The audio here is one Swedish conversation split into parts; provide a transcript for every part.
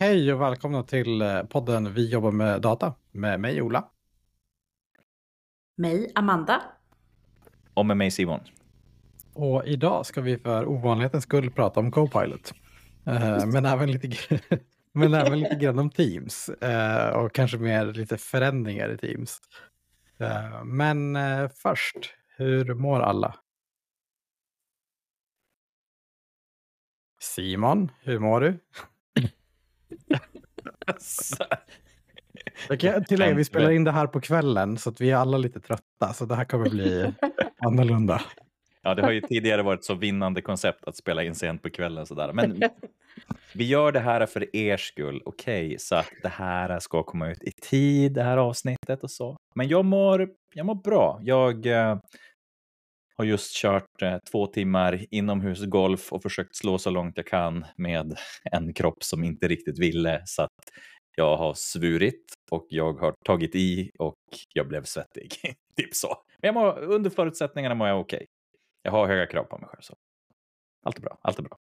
Hej och välkomna till eh, podden Vi jobbar med data med mig Ola. Mig, Amanda. Och med mig Simon. Och idag ska vi för ovanlighetens skull prata om Copilot. Uh, men, även lite, men även lite grann om Teams. Uh, och kanske mer lite förändringar i Teams. Men först, hur mår alla? Simon, hur mår du? Jag kan tillägga, vi spelar in det här på kvällen så att vi är alla lite trötta. Så det här kommer bli annorlunda. Ja, det har ju tidigare varit så vinnande koncept att spela in sent på kvällen. Sådär. Men vi gör det här för er skull, okej? Okay? Så att det här ska komma ut i tid, det här avsnittet och så. Men jag mår, jag mår bra. Jag eh, har just kört eh, två timmar inomhusgolf och försökt slå så långt jag kan med en kropp som inte riktigt ville. Så att jag har svurit och jag har tagit i och jag blev svettig. typ så. Men jag mår, under förutsättningarna mår jag okej. Okay. Jag har höga krav på mig själv. Så. Allt är bra. Allt är bra.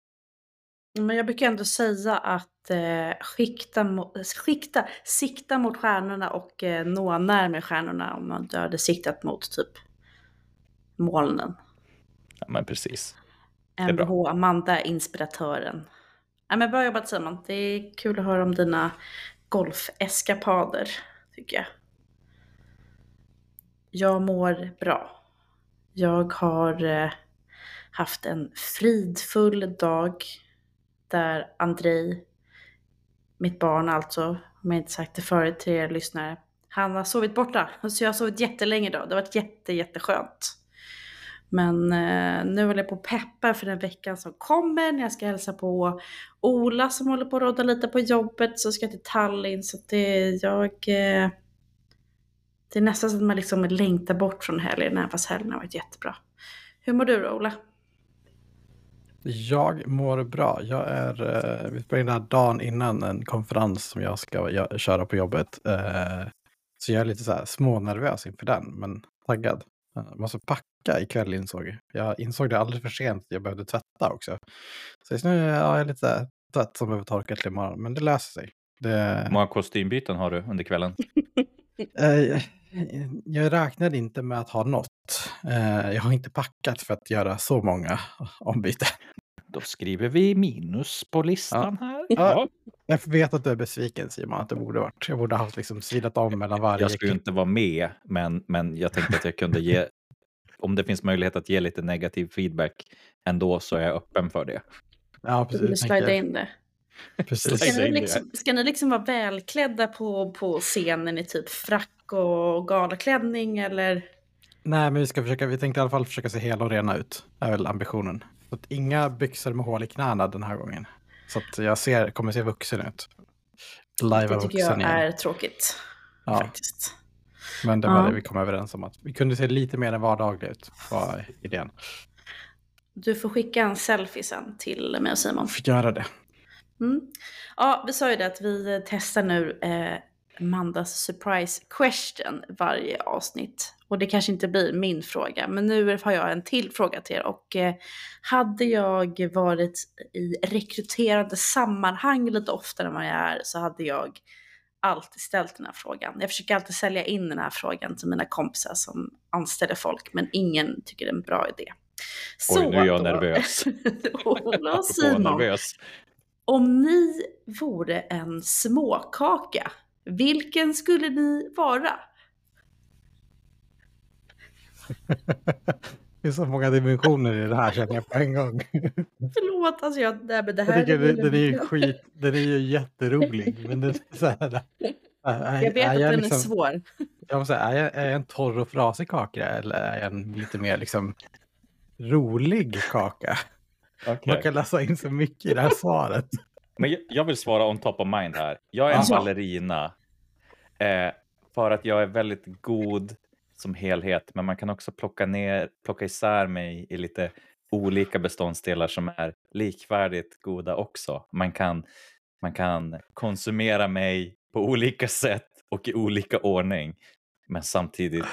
Men jag brukar ändå säga att eh, skikta, skikta, sikta mot stjärnorna och eh, nå närmare stjärnorna om man hade siktat mot typ molnen. Ja, men precis. MBH Amanda, inspiratören. Ja, men bra jobbat Simon. Det är kul att höra om dina golfeskapader, tycker jag. Jag mår bra. Jag har eh, haft en fridfull dag där Andrei, mitt barn alltså, om jag inte sagt det förut till er lyssnare, han har sovit borta. Så jag har sovit jättelänge idag. Det har varit jätte, jätteskönt. Men eh, nu håller jag på att peppa för den veckan som kommer när jag ska hälsa på Ola som håller på att råda lite på jobbet. Så ska jag till Tallinn. Så det, jag, eh, det är nästan så att man liksom längtar bort från helgen, även fast helgen har varit jättebra. Hur mår du då Ola? Jag mår bra. Jag är, eh, vi spelar in den här dagen innan en konferens som jag ska jag, köra på jobbet. Eh, så jag är lite så här smånervös inför den, men taggad. Jag måste packa ikväll insåg jag. Insåg det alldeles för sent. Jag behövde tvätta också. Så just nu är jag lite trött som behöver torka till imorgon. Men det löser sig. Det... Hur många kostymbyten har du under kvällen? Eh, jag räknade inte med att ha något. Eh, jag har inte packat för att göra så många ombyten. Då skriver vi minus på listan ja. här. Ja. Jag vet att du är besviken Simon, att det borde varit. Jag borde ha haft liksom sidat om mellan varje. Jag skulle inte vara med, men, men jag tänkte att jag kunde ge, om det finns möjlighet att ge lite negativ feedback ändå så är jag öppen för det. Ja, precis. Slida in det. Precis. Ska, ni liksom, ska ni liksom vara välklädda på, på scenen i typ frack och galaklänning eller? Nej, men vi ska försöka, vi tänkte i alla fall försöka se hela och rena ut. är väl ambitionen. Så att inga byxor med hål i knäna den här gången. Så att jag ser, kommer se vuxen ut. Live det tycker jag igen. är tråkigt. Ja. Faktiskt. Men det var ja. det vi kom överens om. att Vi kunde se lite mer än vardagligt ut. Var idén. Du får skicka en selfie sen till mig och Simon. Får göra det. Mm. Ja, vi sa ju det att vi testar nu eh, Mandas surprise question varje avsnitt. Och det kanske inte blir min fråga, men nu har jag en till fråga till er. Och eh, hade jag varit i rekryterande sammanhang lite oftare än vad jag är så hade jag alltid ställt den här frågan. Jag försöker alltid sälja in den här frågan till mina kompisar som anställer folk, men ingen tycker det är en bra idé. Så Oj, nu är jag då, nervös. Ola och Simon, nervös. om ni vore en småkaka, vilken skulle ni vara? Det är så många dimensioner i det här känner jag på en gång. Förlåt, alltså jag, nej, men det här jag tycker, är den är ju skit, den är ju jätterolig. Men det är så här, är, jag vet är att jag den liksom, är svår. Jag måste säga, är, jag, är jag en torr och frasig kaka eller är jag en lite mer liksom rolig kaka? Okay. Man kan läsa in så mycket i det här svaret. Men jag vill svara on top of mind här. Jag är en ballerina eh, för att jag är väldigt god som helhet, men man kan också plocka, ner, plocka isär mig i lite olika beståndsdelar som är likvärdigt goda också. Man kan, man kan konsumera mig på olika sätt och i olika ordning, men samtidigt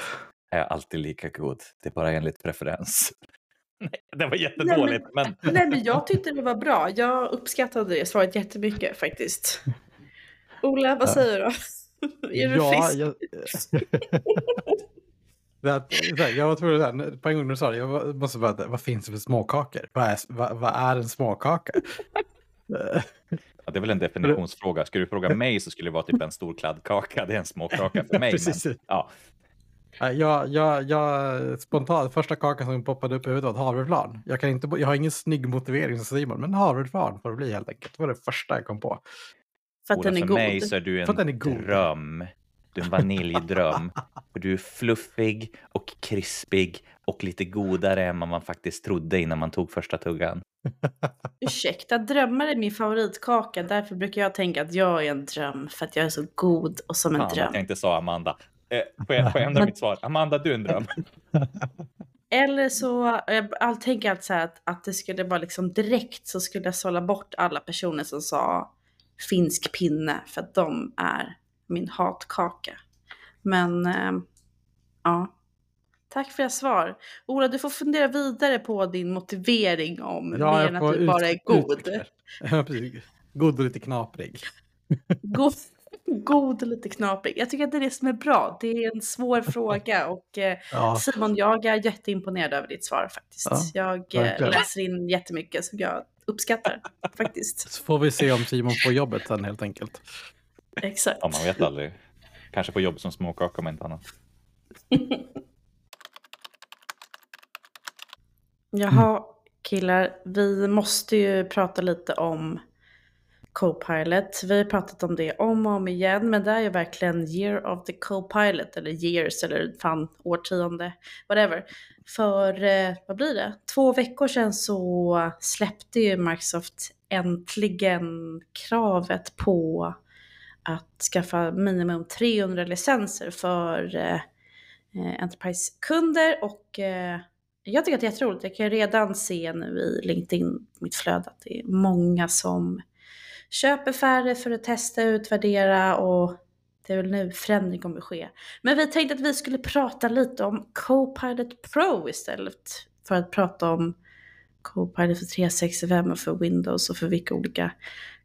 är jag alltid lika god. Det är bara enligt preferens. Nej, det var jättedåligt. Nej men, men... Nej, men jag tyckte det var bra. Jag uppskattade det svaret jättemycket faktiskt. Ola, vad säger du? Är du ja, frisk? jag... Det här- så här, jag var tvungen att säga, på en gång när du sa det, jag måste bara, vad finns det för småkakor? Vad är, vad, vad är en småkaka? Ja, det är väl en definitionsfråga. Skulle du fråga mig så skulle det vara typ en stor kladdkaka. Det är en småkaka för mig. Precis. Men, ja. Jag, jag, jag, spontant, första kakan som poppade upp i huvudet var ett havreflarn. Jag, kan inte, jag har ingen snygg motivering som Simon, men havreflarn får det bli helt enkelt. Det var det första jag kom på. För att Ola, den är för god. mig så är du För att den en är god. dröm. Du är en vaniljdröm. För du är fluffig och krispig och lite godare än vad man faktiskt trodde innan man tog första tuggan. Ursäkta, drömmar är min favoritkaka. Därför brukar jag tänka att jag är en dröm. För att jag är så god och som en Fan, dröm. jag tänkte sa Amanda. Eh, får, jag, får jag ändra mitt svar? Amanda, du är en dröm. Eller så, jag all- tänker alltid så här att, att det skulle vara liksom direkt så skulle jag sålla bort alla personer som sa finsk pinne för att de är min hatkaka. Men eh, ja, tack för era svar. Ola, du får fundera vidare på din motivering om mer än att du bara är god. Ja. God och lite knaprig. god. God och lite knaprig. Jag tycker att det är det som är bra. Det är en svår fråga och eh, Ja, Simon, jag är jätteimponerad över ditt svar faktiskt. Ja, jag eh, verkligen. läser in jättemycket som jag uppskattar faktiskt. så får vi se om Simon får jobbet sen helt enkelt. Exakt. Ja, man vet aldrig. Kanske på jobb som småkaka om inte annat. Jaha, killar, vi måste ju prata lite om Copilot. Vi har pratat om det om och om igen, men det är ju verkligen year of the Copilot, eller years, eller fan årtionde, whatever. För, eh, vad blir det? Två veckor sedan så släppte ju Microsoft äntligen kravet på att skaffa minimum 300 licenser för eh, eh, Enterprise-kunder och eh, jag tycker att det är jätteroligt. Jag kan redan se nu i LinkedIn, mitt flöde, att det är många som köper färre för att testa och utvärdera och det är väl nu förändring kommer att ske. Men vi tänkte att vi skulle prata lite om Copilot Pro istället för att prata om Copilot för 365 och för Windows och för vilka olika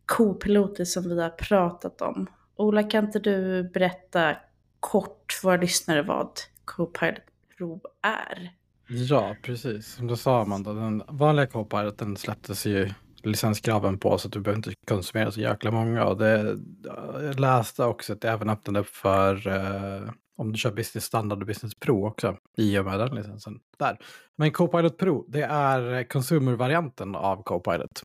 kopiloter som vi har pratat om. Ola, kan inte du berätta kort för våra lyssnare vad Copilot Pro är? Ja, precis. Som du sa Amanda, den vanliga Copiloten släpptes ju licenskraven på så att du behöver inte konsumera så jäkla många. Och det, jag läste också att det även öppnade upp för eh, om du kör Business Standard och Business Pro också i och med den licensen. Där. Men Copilot Pro, det är consumer-varianten av Copilot.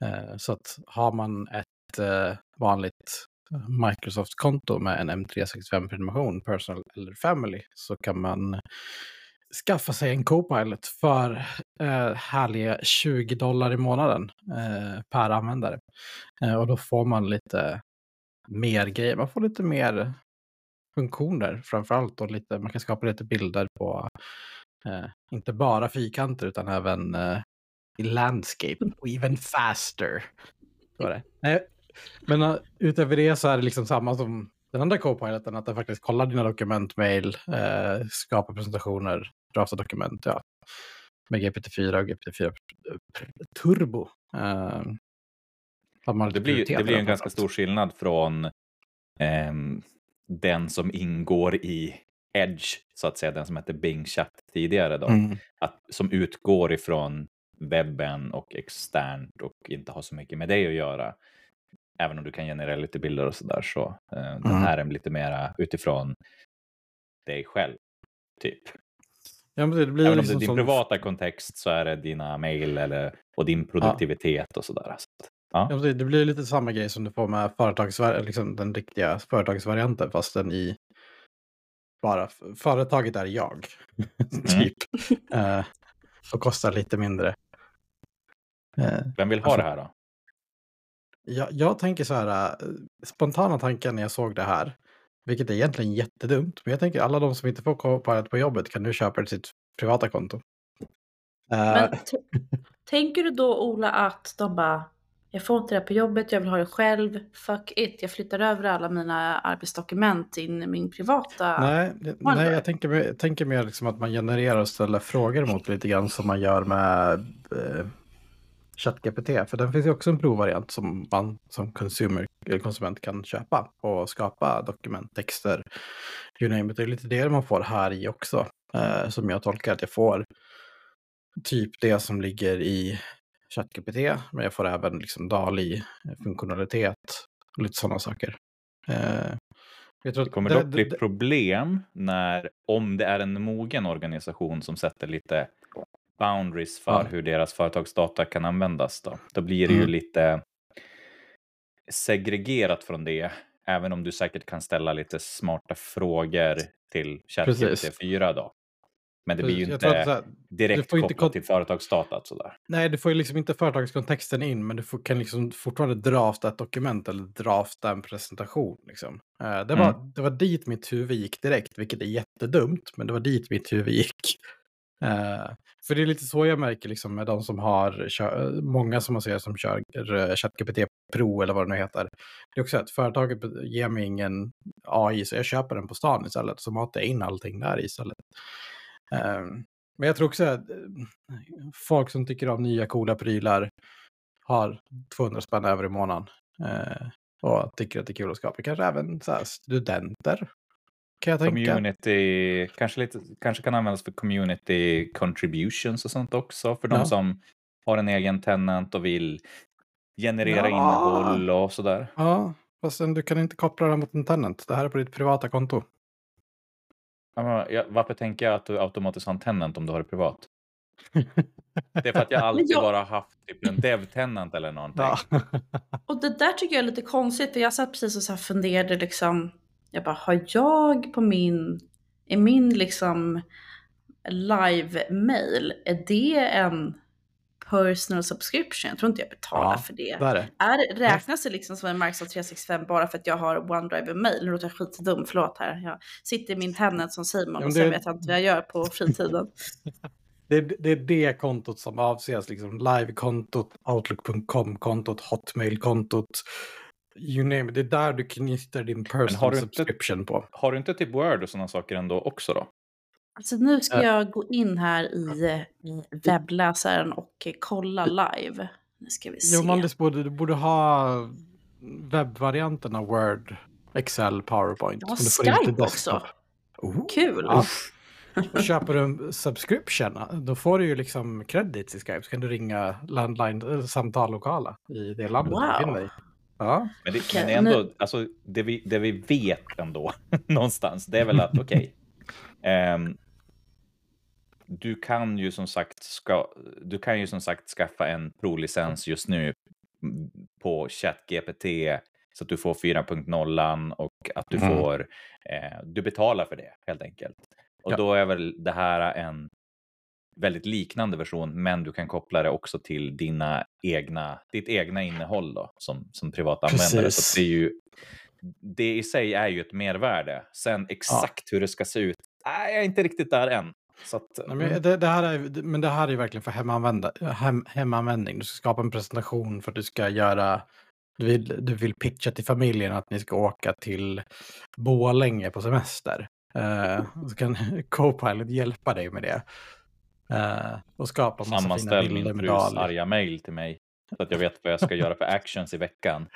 Eh, så att har man ett eh, vanligt eh, Microsoft-konto med en M365-prenumeration, personal eller family, så kan man skaffa sig en Copilot för eh, härliga 20 dollar i månaden eh, per användare. Eh, och då får man lite mer grejer. Man får lite mer funktioner framförallt. Och lite, man kan skapa lite bilder på eh, inte bara fyrkanter utan även eh, landscape och even faster. Så det. Nej, men uh, utöver det så är det liksom samma som den andra Copiloten, att den faktiskt kollar dina dokument, mail, eh, skapar presentationer, draftar dokument, ja. Med GPT-4 och GPT-4 Turbo. Eh, Det blir, det blir en ganska stor skillnad från ehm, den som ingår i Edge, så att säga, den som hette Bing Chat tidigare, då, Mm. att, som utgår ifrån webben och externt och inte har så mycket med det att göra. Även om du kan generera lite bilder och sådär, så eh, den Mm. här är lite mera utifrån dig själv, typ. Ja, det blir Även om det liksom är din som- privata kontext så är det dina eller, och din produktivitet och sådär. Så, Ja, ja. det, det blir lite samma grej som du får med företagsvar- liksom den riktiga företagsvarianten fast den i bara företaget är jag. typ. Eh, och kostar lite mindre. Eh, Vem vill ha Alltså- det här då? jag, jag tänker så här, eh, spontana tanken när jag såg det här, vilket är egentligen jättedumt, men jag tänker alla de som inte får Copilot på jobbet kan nu köpa det till sitt privata konto. Eh, Men tänker du då Ola att de bara, jag får inte det på jobbet, jag vill ha det själv, fuck it, jag flyttar över alla mina arbetsdokument in i min privata... Nej, det- nej jag tänker, tänker mer liksom att man genererar och ställer frågor mot lite grann som man gör med eh, ChatGPT. För den finns ju också en provvariant som man som consumer, eller konsument kan köpa och skapa dokument, texter, you name it. Det är lite det man får här i också. Eh, som jag tolkar att jag får typ det som ligger i ChatGPT. Men jag får även liksom DALI-funktionalitet och lite sådana saker. Eh, jag tror Det kommer dock bli problem när, om det är en mogen organisation som sätter lite boundaries för Ja. hur deras företagsdata kan användas. Då, då blir det ju Mm. lite segregerat från det. Även om du säkert kan ställa lite smarta frågor till. ChatGPT 4 då. Men det blir ju inte här, direkt inte kopplat kon- till företagsdata. Sådär. Nej, du får ju liksom inte företagskontexten in, men du får, kan liksom fortfarande drafta ett dokument eller drafta en presentation. Liksom. Eh, det, var, det var dit mitt huvud gick direkt, vilket är jättedumt, men det var dit mitt huvud gick. Uh, för det är lite så jag märker liksom, med de som har, kör, många som man ser som kör eh, ChatGPT Pro eller vad det nu heter. Det är också att företaget ger mig ingen AI, så jag köper den på stan istället, så matar jag in allting där istället. Uh, men jag tror också att eh, folk som tycker om nya coola prylar har 200 spänn över i månaden. Och tycker att det är kul att skapa. Kanske även så här, studenter. Kan jag tänka. Community, kanske, lite, kanske kan användas för community contributions och sånt också. För de Ja. som har en egen tenant och vill generera Ja. innehåll och sådär. Ja, fast sen, du kan inte koppla det mot en tenant. Det här är på ditt privata konto. Ja, Varför tänker jag att du automatiskt har en tenant om du har det privat? Det är för att jag alltid jag- bara haft typ en dev-tenant eller någonting. Ja. Och det där tycker jag är lite konstigt för jag satt precis och så här funderade liksom. Jag bara, har jag på min, i min liksom live-mail, är det en personal subscription? Jag tror inte jag betalar Ja, för det. Är det. Är, räknas det liksom som en Microsoft 365 bara för att jag har OneDrive och mail? Nu låter jag skitdum, förlåt här. Jag sitter i min tenant som Simon men och sen det- vet jag inte vad jag gör på fritiden. Det är, det är det kontot som avses, liksom live-kontot, outlook.com-kontot, hotmail-kontot. You name it. Det är där du knyter din har personal du inte- subscription på. Har du inte typ Word och sådana saker ändå också då? Alltså nu ska Äh. jag gå in här i, i webbläsaren och eh, kolla live. Nu ska vi se. Jo, Mallis, borde, du borde ha webbvarianten av Word, Excel, PowerPoint. Jag har du Skype också. Oh. Kul! Ja. Köper du en subscription, då får du ju liksom credits i Skype. Så kan du ringa landline-samtal lokala i det landet du Wow. befinner dig. Ja. Men det, men ändå, nu- alltså, det, vi, det vi vet ändå någonstans, det är väl att okej. ehm, du kan ju som sagt ska, du kan ju som sagt skaffa en pro-licens just nu på ChatGPT så att du får 4.0 och att du Mm. får, eh, du betalar för det helt enkelt. Och Ja. då är väl det här en väldigt liknande version, men du kan koppla det också till dina egna, ditt egna innehåll då, som, som privatanvändare. Precis. Så det, är ju, det i sig är ju ett mervärde. Sen exakt hur det ska se ut, nej, jag är inte riktigt där än. Så att, Nej, mm, men, det, det här är, men det här är verkligen för hemanvända, hem, hemanvändning. Du ska skapa en presentation för att du ska göra... Du vill, du vill pitcha till familjen att ni ska åka till Borlänge på semester. Eh, så kan Copilot hjälpa dig med det. Eh, och skapa massa fina sammanställ bilder min med frus arga mail till mig. Så att jag vet vad jag ska göra för actions i veckan.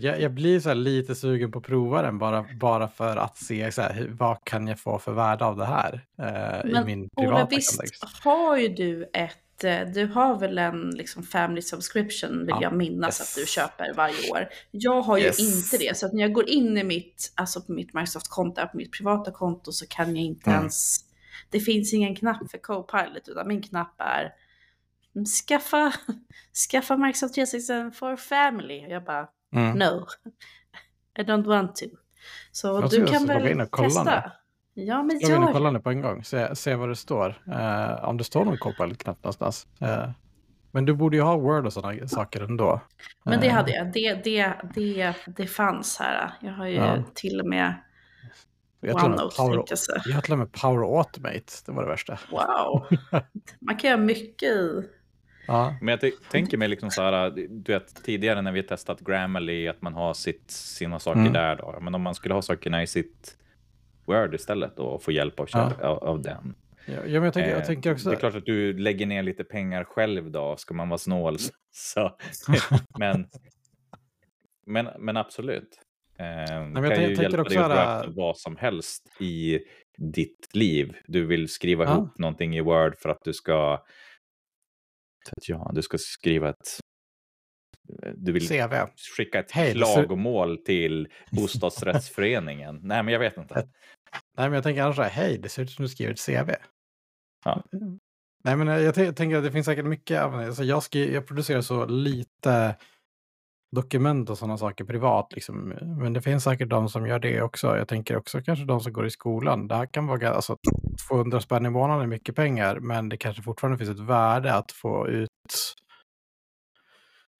Jag, jag blir så här lite sugen på att prova den bara, bara för att se så här, hur, vad kan jag få för värde av det här i Men min Ola, privata visst kontext. har ju du ett, eh, du har väl en liksom family subscription vill Ja, jag minnas yes. att du köper varje år. Jag har ju Yes. inte det, så att när jag går in i mitt, alltså på mitt Microsoft-konto, på mitt privata konto så kan jag inte Mm. ens, det finns ingen knapp för Copilot utan min knapp är mm, skaffa, skaffa Microsoft 365 for family. Och jag bara, Mm. no, I don't want to. Så Jag du kan väl testa. Ja, men Jag vill gör kolla nu på en gång, se, se vad det står. Eh, om det står någon Copilot-knapp någonstans. Eh, men du borde ju ha Word och sådana saker ändå. Men det Eh, hade jag. Det, det, det, det fanns här. Jag har ju Ja. till och med jag, har till till och med Power Automate, det var det värsta. Wow. Man kan göra mycket i. Ja, Men jag tänker mig liksom så här, du vet tidigare när vi testat Grammarly, att man har sitt, sina saker Mm. där då. Men om man skulle ha sakerna i sitt Word istället då, och få hjälp av, Ja. av, av den. Ja, ja, men jag tänker, jag Eh, tänker också... Det är klart att du lägger ner lite pengar själv då, ska man vara snål. Så. Men, men, men absolut. Eh, men det jag kan ju hjälpa också dig att drafta vad som helst i ditt liv. Du vill skriva Ja. ihop någonting i Word för att du ska... Ja, du ska skriva ett... Du vill CV. skicka ett Hej, det ser- klagomål till bostadsrättsföreningen. Nej, men jag vet inte. Nej, men jag tänker annars så här, hej, det ser ut som du skriver ett CV. Ja. Nej, men jag t- tänker att det finns säkert mycket. Alltså jag, skri- jag producerar så lite dokument och sådana saker privat. Liksom. Men det finns säkert de som gör det också. Jag tänker också kanske de som går i skolan. Det här kan vara alltså, 200 spänn i månaden är mycket pengar, men det kanske fortfarande finns ett värde att få ut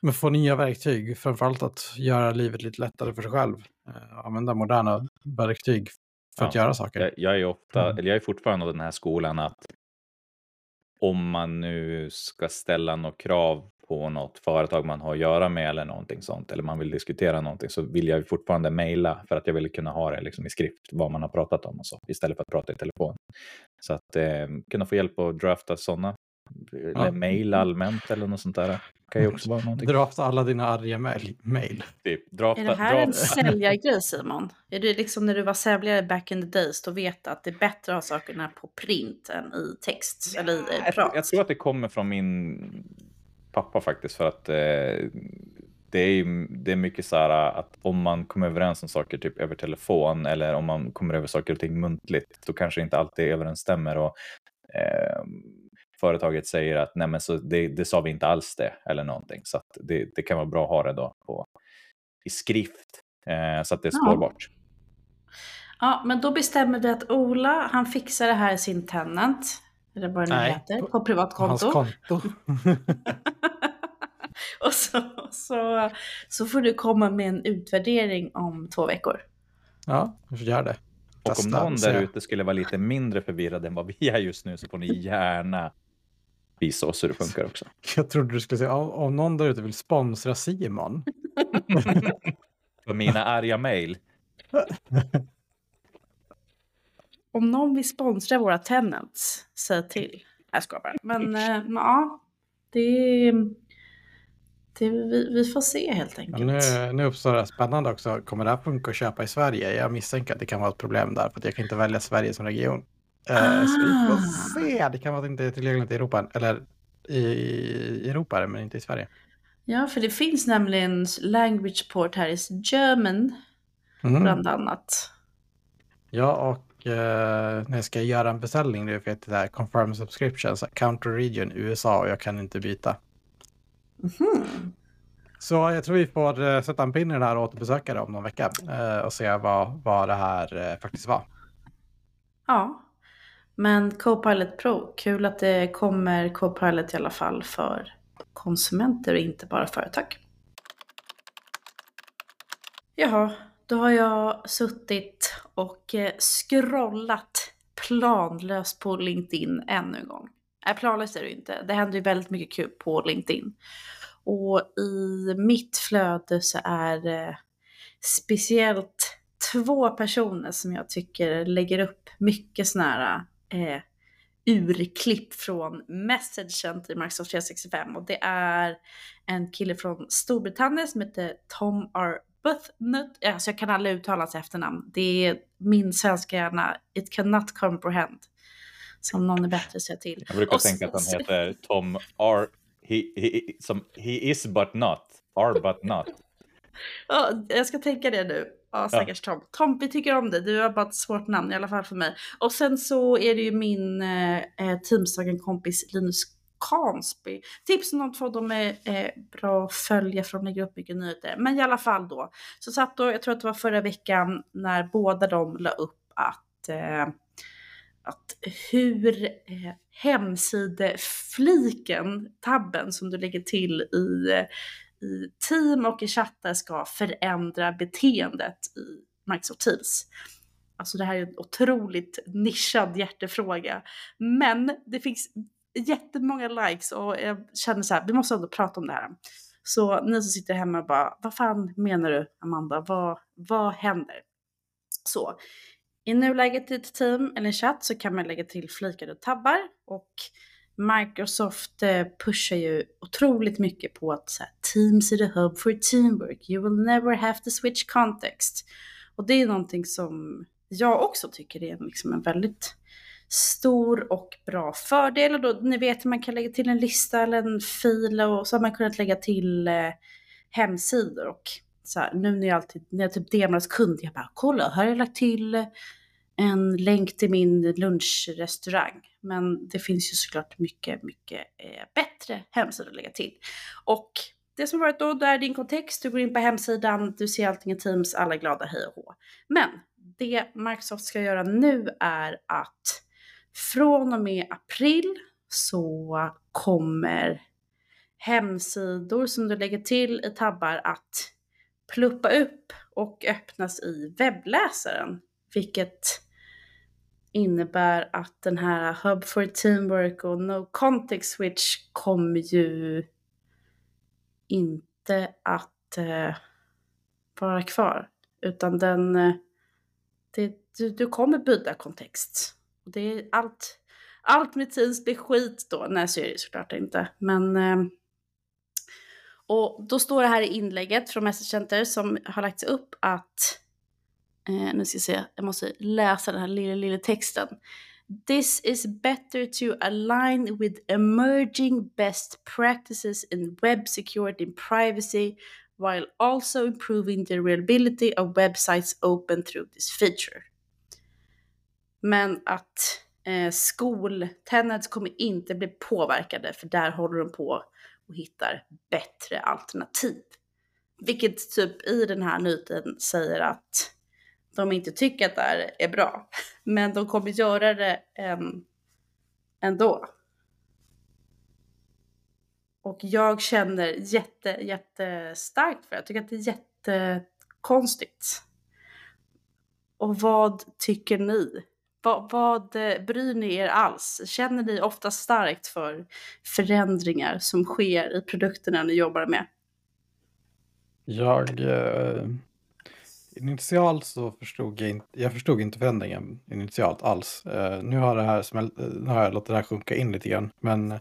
men få nya verktyg, framförallt att göra livet lite lättare för sig själv. Eh, använda moderna verktyg för att Ja, göra saker. Jag, jag är ofta, Mm. eller jag är fortfarande av den här skolan att om man nu ska ställa något krav på något företag man har att göra med eller någonting sånt, eller man vill diskutera någonting, så vill jag fortfarande mejla för att jag vill kunna ha det liksom i skrift, vad man har pratat om och så, istället för att prata i telefon. Så att eh, kunna få hjälp att drafta sådana, eller Ja. mejl allmänt eller något sånt där, kan ju också vara någonting. Drafta alla dina arga mail. mail. Typ, drafta, Är det här en drafta. säljargrej Simon? Är det liksom när du var säljare back in the days, då vet du att det är bättre att ha sakerna på print än i text eller i eh, Jag, prat? jag tror att det kommer från min pappa faktiskt för att eh, det är, ju- det är mycket så här att om man kommer överens om saker typ över telefon eller om man kommer över saker och ting muntligt då kanske inte alltid överensstämmer och eh, företaget säger att nej men så det, det sa vi inte alls det eller någonting så att det, det kan vara bra att ha det då på, i skrift eh, så att det är Ja. spårbart. Ja, men då bestämmer vi att Ola, han fixar det här i sin tenant. Eller vad det nu heter, på- på privat På hans konto. konto. Och så, så, så får du komma med en utvärdering om två veckor. ja, gör det. Och om någon där ute skulle vara lite mindre förvirrad än vad vi är just nu så får ni gärna visa oss hur det funkar också. Jag trodde du skulle säga om, någon där ute vill sponsra Simon. För mina arga mejl. Om någon vill sponsra våra tenants, säg till. Jag skojar bara. Men eh, ja, det, det vi, vi får se helt Ja, enkelt. nu, nu uppstår det spännande också. Kommer det här funka att köpa i Sverige? Jag misstänker att det kan vara ett problem där för att jag kan inte välja Sverige som region. Eh, Så vi får Ah. se. Det kan vara att det inte är tillgängligt i Europa. Eller i, i Europa det, men inte i Sverige. Ja, för det finns nämligen language port här i German Mhm. bland annat. Ja, och eh, när jag ska göra en beställning nu för det här confirm subscription, så country region USA och jag kan inte byta. Mhm. Så jag tror vi får eh, sätta en pin i den här och återbesöka det om någon vecka eh, och se vad, vad det här eh, faktiskt var. Ja, men Copilot Pro, kul att det kommer Copilot i alla fall för konsumenter och inte bara företag. Jaha, då har jag suttit och eh, scrollat planlöst på LinkedIn ännu en gång. Nej, planlöst är det ju inte. Det händer ju väldigt mycket kul på LinkedIn. Och i mitt flöde så är det speciellt två personer som jag tycker lägger upp mycket sådana här eh, urklipp från messagen till Microsoft 365 och det är en kille från Storbritannien som heter Tom R. Buthnut. Alltså jag kan aldrig uttala hans efternamn. Det är min svenska hjärna. It cannot comprehend. Som någon är bättre säga till. Jag brukar Och tänka att han heter Tom R. He, he, som, he is but not. R but not. Ja, jag ska tänka det nu. Ja, stackars Tom. Tom, vi tycker om dig. Du har bara ett svårt namn i alla fall för mig. Och sen så är det ju min eh, eh, Teamsdagen-kompis Linus Kansby. Tips om de två, de är eh, bra att följa för de lägger upp mycket nyheter. Men i alla fall då. Så satt då, jag tror att det var förra veckan, när båda de la upp att eh, att hur eh, hemsidefliken, tabben som du lägger till i, eh, i team och i chattar ska förändra beteendet i Microsoft Teams. Alltså det här är en otroligt nischad hjärtefråga. Men det finns jättemånga likes och jag känner så här, vi måste ändå prata om det här. Så ni som sitter hemma och bara, vad fan menar du Amanda? Vad, vad händer? Så I nuläget i ett team eller chatt så kan man lägga till flikade tabbar och Microsoft eh, pushar ju otroligt mycket på att så här, Teams is a hub for teamwork. You will never have to switch context. Och det är någonting som jag också tycker är liksom en väldigt stor och bra fördel. Och då, ni vet att man kan lägga till en lista eller en fil och så har man kunnat lägga till eh, hemsidor. Och så här, nu när jag alltid, när jag typ demar kund, jag bara kolla, här har jag lagt till en länk till min lunchrestaurang. Men det finns ju såklart mycket, mycket eh, bättre hemsidor att lägga till. Och det som har varit då, då är din kontext, du går in på hemsidan, du ser allting i Teams, alla är glada, hej och hå. Men det Microsoft ska göra nu är att från och med april så kommer hemsidor som du lägger till i tabbar att pluppa upp och öppnas i webbläsaren. Vilket innebär att den här Hub for Teamwork och No Context Switch kommer ju inte att eh, vara kvar. Utan den, eh, det, du, du kommer byta kontext. Det är allt, allt med Teams blir skit då. Nej, så är det såklart inte. Men eh, och då står det här i inlägget från Message Center som har lagts upp att, eh, nu ska jag se, jag måste läsa den här lilla, lilla texten. This is better to align with emerging best practices in web security and privacy while also improving the reliability of websites open through this feature. Men att eh, skoltenets kommer inte bli påverkade för där håller de på och hittar bättre alternativ. Vilket typ i den här nyheten säger att de inte tycker att det här är bra. Men de kommer göra det ehm, ändå. Och jag känner jätte, jättestarkt för det. Jag tycker att det är jättekonstigt. Och vad tycker ni? Vad, vad eh, bryr ni er alls? Känner ni ofta starkt för förändringar som sker i produkterna ni jobbar med? Jag... Eh, initialt så förstod jag inte, jag förstod inte förändringen initialt alls. Uh, nu har det här smält, eh, nu har jag låtit det här sjunka in lite grann. Men eh,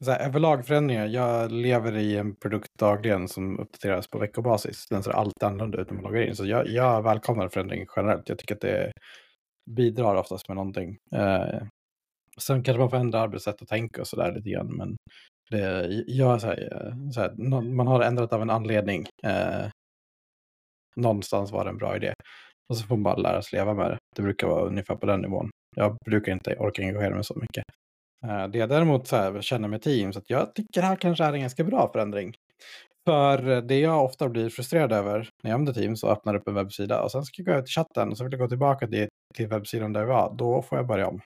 så här, överlag förändringar, jag lever i en produkt dagligen som uppdateras på veckobasis. Den ser alltid annorlunda ut när man loggar in. Så jag, jag välkomnar förändring generellt. Jag tycker att det bidrar oftast med någonting. Uh, sen kanske man får ändra arbetssätt och tänka och sådär lite grann. Men det, jag, så här, så här, man har ändrat av en anledning. Eh, någonstans var det en bra idé. Och så får man bara lära sig leva med det. Det brukar vara ungefär på den nivån. Jag brukar inte orka engagera mig så mycket. Eh, det jag däremot så här, känner med Teams, att jag tycker det här kanske är en ganska bra förändring. För eh, det jag ofta blir frustrerad över när jag använder Teams och öppnar upp en webbsida och sen ska jag gå ut till chatten och så vill jag gå tillbaka till, till webbsidan där jag var, då får jag börja om.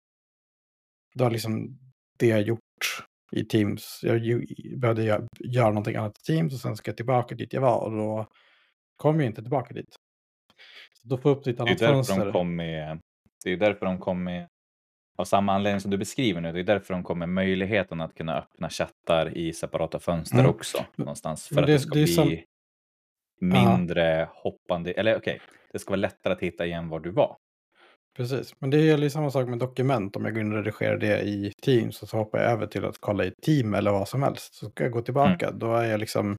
Då har liksom det jag gjort i Teams, jag behövde göra någonting annat i Teams och sen ska jag tillbaka dit jag var och då kommer jag inte tillbaka dit. Så då får upp ett annat det är därför De kom med, det är därför de kom med av samma anledning som du beskriver nu. Det är därför de kommer möjligheten att kunna öppna chattar i separata fönster mm. också. Någonstans. För det, att det ska det bli som... mindre Aha. hoppande. Eller okej, okay, det ska vara lättare att hitta igen var du var. Precis, men det gäller ju samma sak med dokument. Om jag går in och redigerar det i Teams och så hoppar jag över till att kolla i Team eller vad som helst. Så ska jag gå tillbaka, mm. då är jag liksom...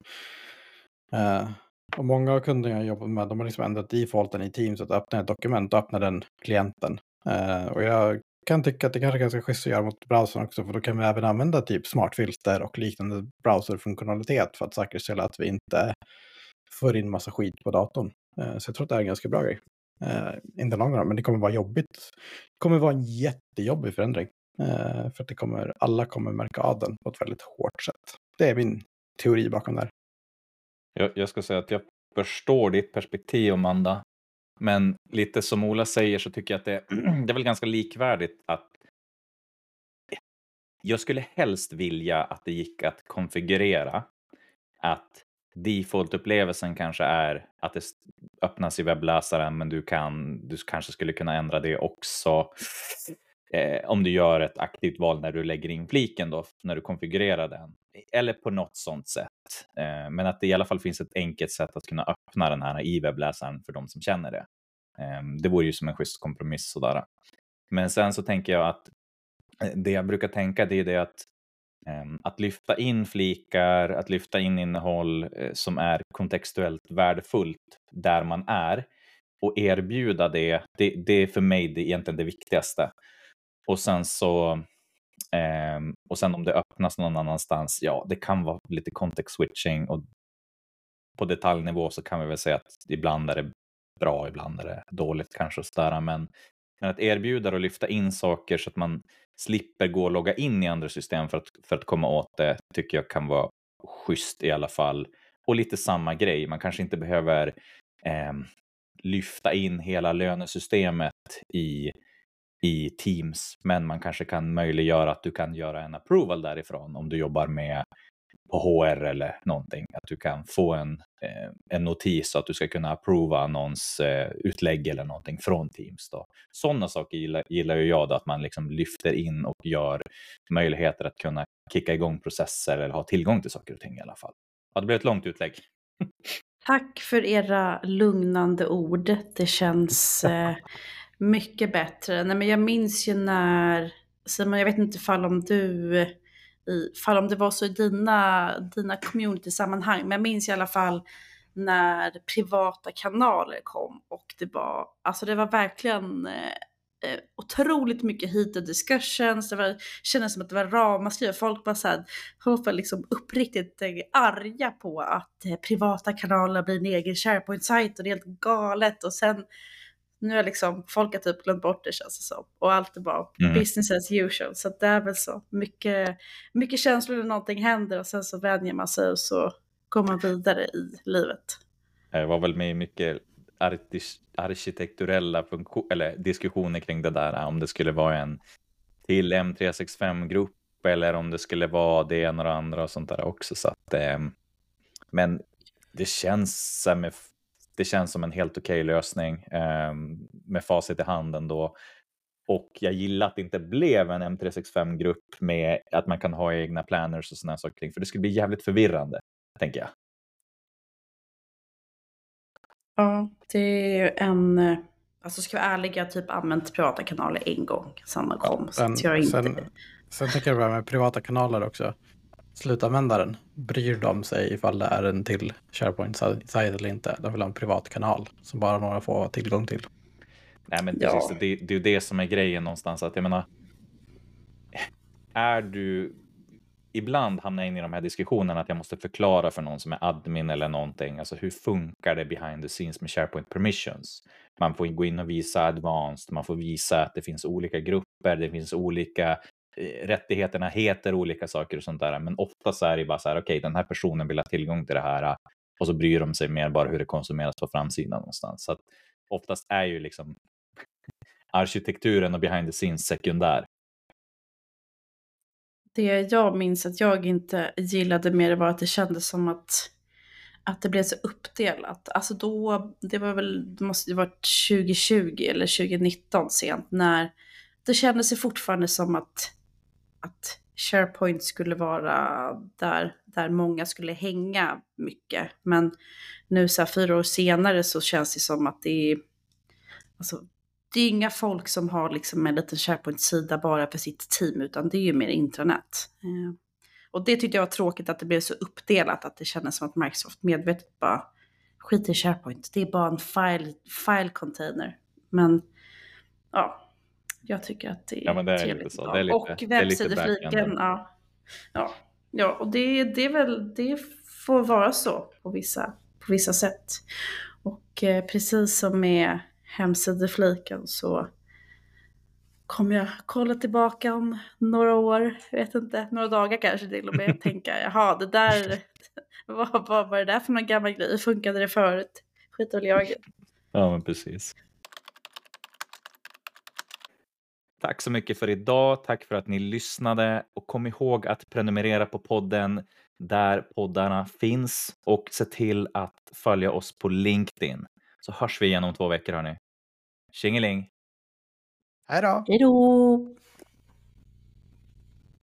Uh, och många av kunderna jag jobbar med, de har liksom ändrat defaulten i Teams att öppna ett dokument och öppna den klienten. Eh, och jag kan tycka att det kanske är ganska schysst att göra mot browsern också, för då kan vi även använda typ smartfilter och liknande browserfunktionalitet för att säkerställa att vi inte får in massa skit på datorn. Eh, så jag tror att det är en ganska bra grej. Eh, inte långt men det kommer vara jobbigt. Det kommer vara en jättejobbig förändring. Eh, för att det kommer, alla kommer märka av den på ett väldigt hårt sätt. Det är min teori bakom det här. Jag, jag ska säga att jag förstår ditt perspektiv, Amanda. Men lite som Ola säger så tycker jag att det, det är väl ganska likvärdigt att jag skulle helst vilja att det gick att konfigurera att default-upplevelsen kanske är att det öppnas i webbläsaren men du, kan, du kanske skulle kunna ändra det också eh, om du gör ett aktivt val när du lägger in fliken då, när du konfigurerar den. Eller på något sånt sätt. Eh, men att det i alla fall finns ett enkelt sätt att kunna öppna den här i webbläsaren för de som känner det. Ehm, det vore ju som en schysst kompromiss sådär. Men sen så tänker jag att eh, det jag brukar tänka det är det att ehm, att lyfta in flikar, att lyfta in innehåll eh, som är kontextuellt värdefullt där man är och erbjuda det, det, det är för mig det, egentligen det viktigaste. Och sen så eh, och sen om det öppnas någon annanstans, ja, det kan vara lite context switching och på detaljnivå så kan vi väl säga att ibland är det bra, ibland är det dåligt kanske och sådär, men, men att erbjuda och lyfta in saker så att man slipper gå och logga in i andra system för att, för att komma åt det tycker jag kan vara schysst i alla fall. Och lite samma grej, man kanske inte behöver eh, lyfta in hela lönesystemet i, i Teams, men man kanske kan möjliggöra att du kan göra en approval därifrån om du jobbar med på HR eller någonting, att du kan få en, eh, en notis att du ska kunna approva någons eh, utlägg eller någonting från Teams. Då. Sådana saker gillar, gillar ju jag, då, att man liksom lyfter in och gör möjligheter att kunna kicka igång processer eller ha tillgång till saker och ting i alla fall. Ja, det blev ett långt utlägg. Tack för era lugnande ord. Det känns eh, mycket bättre. Nej, men jag minns ju när, Simon, jag vet inte ifall om du, fall om det var så i dina, dina community-sammanhang, men jag minns i alla fall när privata kanaler kom och det var, alltså det var verkligen eh, eh otroligt mycket heat och discussions, det var, kändes som att det var ramaskri. Folk var, så här, folk var liksom uppriktigt eh, arga på att eh, privata kanaler blir en egen SharePoint-sajt och det är helt galet. Och sen, nu är liksom, folk har typ glömt bort det känns det som. Och allt är bara Mm. business as usual. Så det är väl så. Mycket, mycket känslor när någonting händer och sen så vänjer man sig och så går man vidare i livet. Jag var väl med i mycket arkitekturella eller diskussioner kring det där, om det skulle vara en till M365-grupp eller om det skulle vara det ena och det andra och sånt där också. Så att, eh, men det känns, som, det känns som en helt okej lösning eh, med facit i handen då. Och jag gillar att det inte blev en M365-grupp med att man kan ha egna planners och sådana saker, för det skulle bli jävligt förvirrande, tänker jag. Ja, det är ju en... Alltså ska jag vara ärlig, jag har typ använt privata kanaler en gång sen de kom. så Sen, att jag inte... sen, sen tänker jag bara med privata kanaler också. Slutanvändaren, bryr de sig ifall det är en till SharePoint-sajt eller inte? De vill ha en privat kanal som bara några får tillgång till. Nej, men Ja. precis, det, det är ju det som är grejen någonstans. Att jag menar, är du... Ibland hamnar jag in i de här diskussionerna att jag måste förklara för någon som är admin eller någonting. Alltså hur funkar det behind the scenes med SharePoint permissions? Man får gå in och visa advanced, man får visa att det finns olika grupper, det finns olika Eh, rättigheterna heter olika saker och sånt där. Men ofta så är det bara så här, okej, den här personen vill ha tillgång till det här och så bryr de sig mer bara hur det konsumeras på framsidan någonstans. Så att oftast är ju liksom arkitekturen och behind the scenes sekundär. Det jag minns att jag inte gillade med det var att det kändes som att, att det blev så uppdelat. Alltså då, det var väl, det måste ju varit 2020 eller 2019 sent när det kändes ju fortfarande som att, att SharePoint skulle vara där, där många skulle hänga mycket. Men nu så här fyra år senare så känns det som att det är, alltså det är inga folk som har liksom en liten SharePoint-sida bara för sitt team, utan det är ju mer intranät. Eh, och det tyckte jag var tråkigt att det blev så uppdelat, att det kändes som att Microsoft medvetet bara skiter i SharePoint, det är bara en file, file container. Men ja, jag tycker att det är Ja, men det är lite trevligt. så. Det är lite- och det är lite webbsidefliken, backenden. ja. Ja, ja och det, det väl, det får vara så på vissa, på vissa sätt. Och eh, precis som med hemsidefliken så kommer jag kolla tillbaka om några år, jag vet inte, några dagar kanske till och med och tänka, jaha, det där, vad, vad var det där för någon gammal grej, funkade det förut? Skit väl jag. Ja, men precis. Tack så mycket för idag. Tack för att ni lyssnade och kom ihåg att prenumerera på podden där poddarna finns och se till att följa oss på LinkedIn. Så hörs vi igen om två veckor hörni. Tjingeling! Hej då! Hej då!